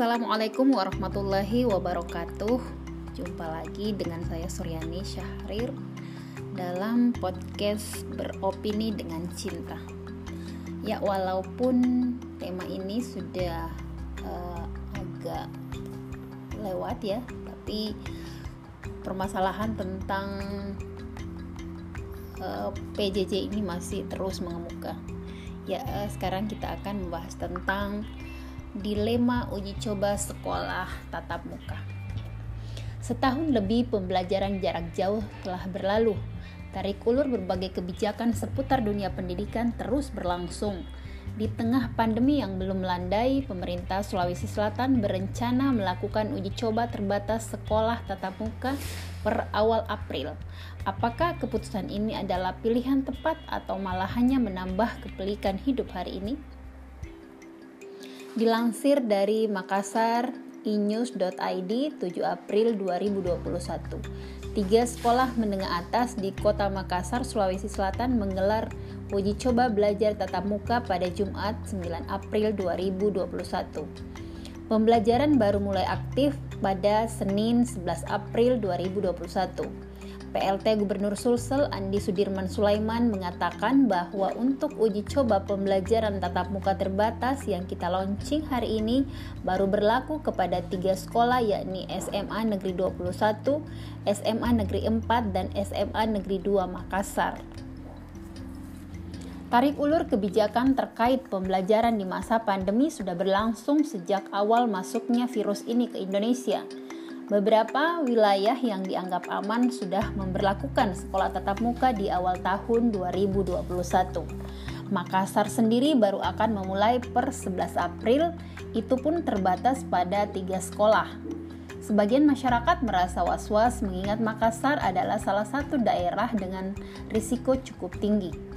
Assalamualaikum warahmatullahi wabarakatuh. Jumpa lagi dengan saya Suryani Syahrir dalam podcast beropini dengan cinta. Ya, walaupun tema ini sudah uh, agak lewat ya, tapi permasalahan tentang uh, eh, PJJ ini masih terus mengemuka. Ya, uh, sekarang kita akan membahas tentang dilema uji coba sekolah tatap muka. Setahun lebih pembelajaran jarak jauh telah berlalu. Tarik ulur berbagai kebijakan seputar dunia pendidikan terus berlangsung. Di tengah pandemi yang belum melandai, pemerintah Sulawesi Selatan berencana melakukan uji coba terbatas sekolah tatap muka per awal April. Apakah keputusan ini adalah pilihan tepat atau malah hanya menambah kepelikan hidup hari ini? Dilansir dari Makassar inews.id 7 April 2021. Tiga sekolah menengah atas di Kota Makassar, Sulawesi Selatan menggelar uji coba belajar tatap muka pada Jumat 9 April 2021. Pembelajaran baru mulai aktif pada Senin 11 April 2021. PLT Gubernur Sulsel Andi Sudirman Sulaiman mengatakan bahwa untuk uji coba pembelajaran tatap muka terbatas yang kita launching hari ini baru berlaku kepada tiga sekolah yakni SMA Negeri 21, SMA Negeri 4, dan SMA Negeri 2 Makassar. Tarik ulur kebijakan terkait pembelajaran di masa pandemi sudah berlangsung sejak awal masuknya virus ini ke Indonesia. Beberapa wilayah yang dianggap aman sudah memperlakukan sekolah tatap muka di awal tahun 2021. Makassar sendiri baru akan memulai per 11 April, itu pun terbatas pada tiga sekolah. Sebagian masyarakat merasa was-was mengingat Makassar adalah salah satu daerah dengan risiko cukup tinggi.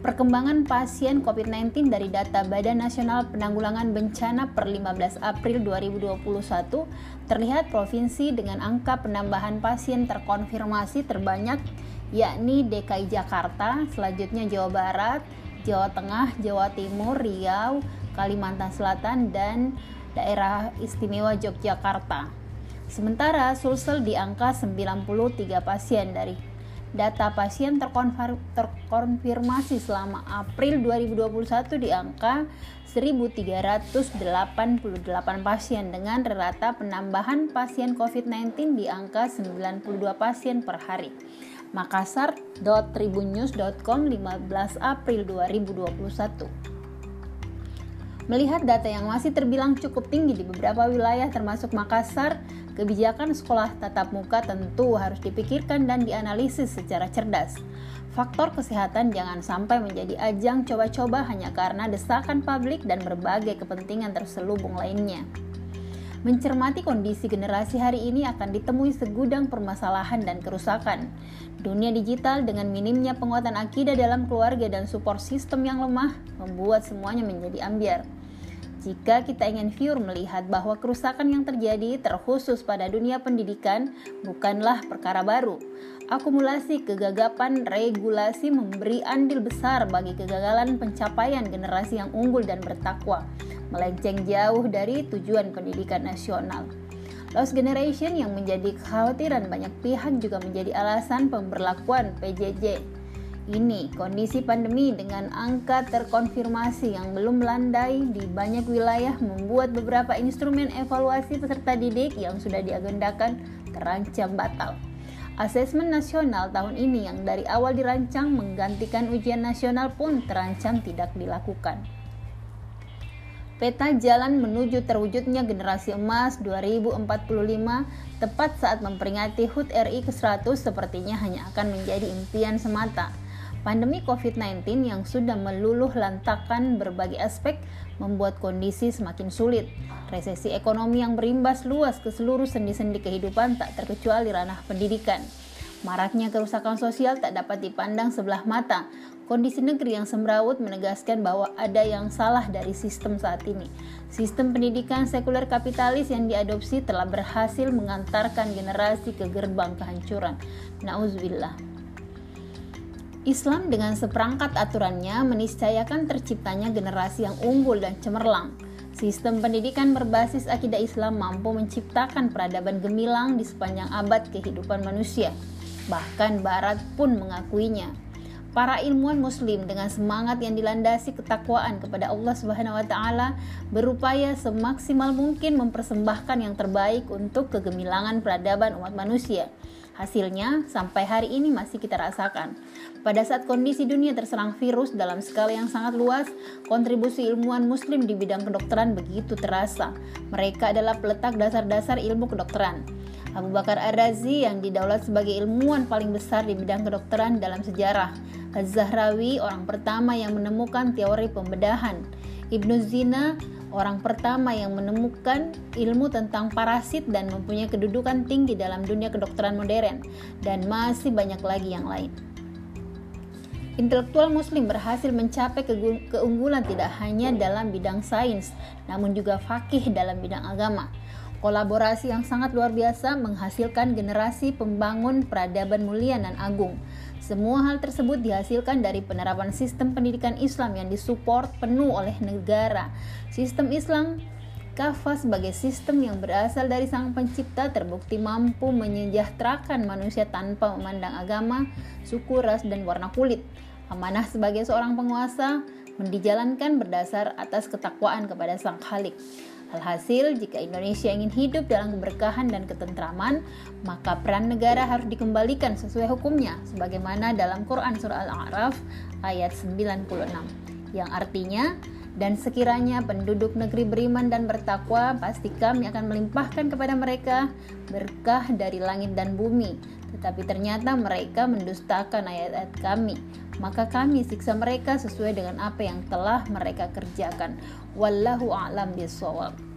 Perkembangan pasien COVID-19 dari data Badan Nasional Penanggulangan Bencana per 15 April 2021 terlihat provinsi dengan angka penambahan pasien terkonfirmasi terbanyak yakni DKI Jakarta, selanjutnya Jawa Barat, Jawa Tengah, Jawa Timur, Riau, Kalimantan Selatan, dan daerah istimewa Yogyakarta. Sementara Sulsel di angka 93 pasien dari data pasien terkonfirmasi selama April 2021 di angka 1.388 pasien dengan rata penambahan pasien COVID-19 di angka 92 pasien per hari. Makassar.tribunnews.com 15 April 2021 Melihat data yang masih terbilang cukup tinggi di beberapa wilayah termasuk Makassar, Kebijakan sekolah tatap muka tentu harus dipikirkan dan dianalisis secara cerdas. Faktor kesehatan jangan sampai menjadi ajang coba-coba hanya karena desakan publik dan berbagai kepentingan terselubung lainnya. Mencermati kondisi generasi hari ini akan ditemui segudang permasalahan dan kerusakan. Dunia digital dengan minimnya penguatan akidah dalam keluarga dan support sistem yang lemah membuat semuanya menjadi ambiar. Jika kita ingin viewer melihat bahwa kerusakan yang terjadi terkhusus pada dunia pendidikan bukanlah perkara baru. Akumulasi kegagapan regulasi memberi andil besar bagi kegagalan pencapaian generasi yang unggul dan bertakwa, melenceng jauh dari tujuan pendidikan nasional. Lost generation yang menjadi kekhawatiran banyak pihak juga menjadi alasan pemberlakuan PJJ ini kondisi pandemi dengan angka terkonfirmasi yang belum melandai di banyak wilayah membuat beberapa instrumen evaluasi peserta didik yang sudah diagendakan terancam batal. Asesmen nasional tahun ini yang dari awal dirancang menggantikan ujian nasional pun terancam tidak dilakukan. Peta jalan menuju terwujudnya generasi emas 2045 tepat saat memperingati HUT RI ke-100 sepertinya hanya akan menjadi impian semata Pandemi COVID-19 yang sudah meluluh lantakan berbagai aspek membuat kondisi semakin sulit. Resesi ekonomi yang berimbas luas ke seluruh sendi-sendi kehidupan tak terkecuali ranah pendidikan. Maraknya kerusakan sosial tak dapat dipandang sebelah mata. Kondisi negeri yang semrawut menegaskan bahwa ada yang salah dari sistem saat ini. Sistem pendidikan sekuler kapitalis yang diadopsi telah berhasil mengantarkan generasi ke gerbang kehancuran. Nauzubillah. Islam dengan seperangkat aturannya meniscayakan terciptanya generasi yang unggul dan cemerlang. Sistem pendidikan berbasis akidah Islam mampu menciptakan peradaban gemilang di sepanjang abad kehidupan manusia. Bahkan Barat pun mengakuinya. Para ilmuwan muslim dengan semangat yang dilandasi ketakwaan kepada Allah Subhanahu wa taala berupaya semaksimal mungkin mempersembahkan yang terbaik untuk kegemilangan peradaban umat manusia. Hasilnya sampai hari ini masih kita rasakan. Pada saat kondisi dunia terserang virus dalam skala yang sangat luas, kontribusi ilmuwan muslim di bidang kedokteran begitu terasa. Mereka adalah peletak dasar-dasar ilmu kedokteran. Abu Bakar Ar-Razi yang didaulat sebagai ilmuwan paling besar di bidang kedokteran dalam sejarah. Az-Zahrawi orang pertama yang menemukan teori pembedahan. Ibnu Zina orang pertama yang menemukan ilmu tentang parasit dan mempunyai kedudukan tinggi dalam dunia kedokteran modern dan masih banyak lagi yang lain. Intelektual muslim berhasil mencapai keunggulan tidak hanya dalam bidang sains, namun juga fakih dalam bidang agama. Kolaborasi yang sangat luar biasa menghasilkan generasi pembangun peradaban mulia dan agung. Semua hal tersebut dihasilkan dari penerapan sistem pendidikan Islam yang disupport penuh oleh negara. Sistem Islam kafah sebagai sistem yang berasal dari sang pencipta terbukti mampu menyejahterakan manusia tanpa memandang agama, suku, ras, dan warna kulit. Amanah sebagai seorang penguasa mendijalankan berdasar atas ketakwaan kepada sang khalik. Alhasil, jika Indonesia ingin hidup dalam keberkahan dan ketentraman, maka peran negara harus dikembalikan sesuai hukumnya, sebagaimana dalam Quran Surah Al-A'raf ayat 96, yang artinya, dan sekiranya penduduk negeri beriman dan bertakwa, pasti kami akan melimpahkan kepada mereka berkah dari langit dan bumi. Tetapi ternyata mereka mendustakan ayat-ayat kami, maka kami siksa mereka sesuai dengan apa yang telah mereka kerjakan. Wallahu a'lam bishawab.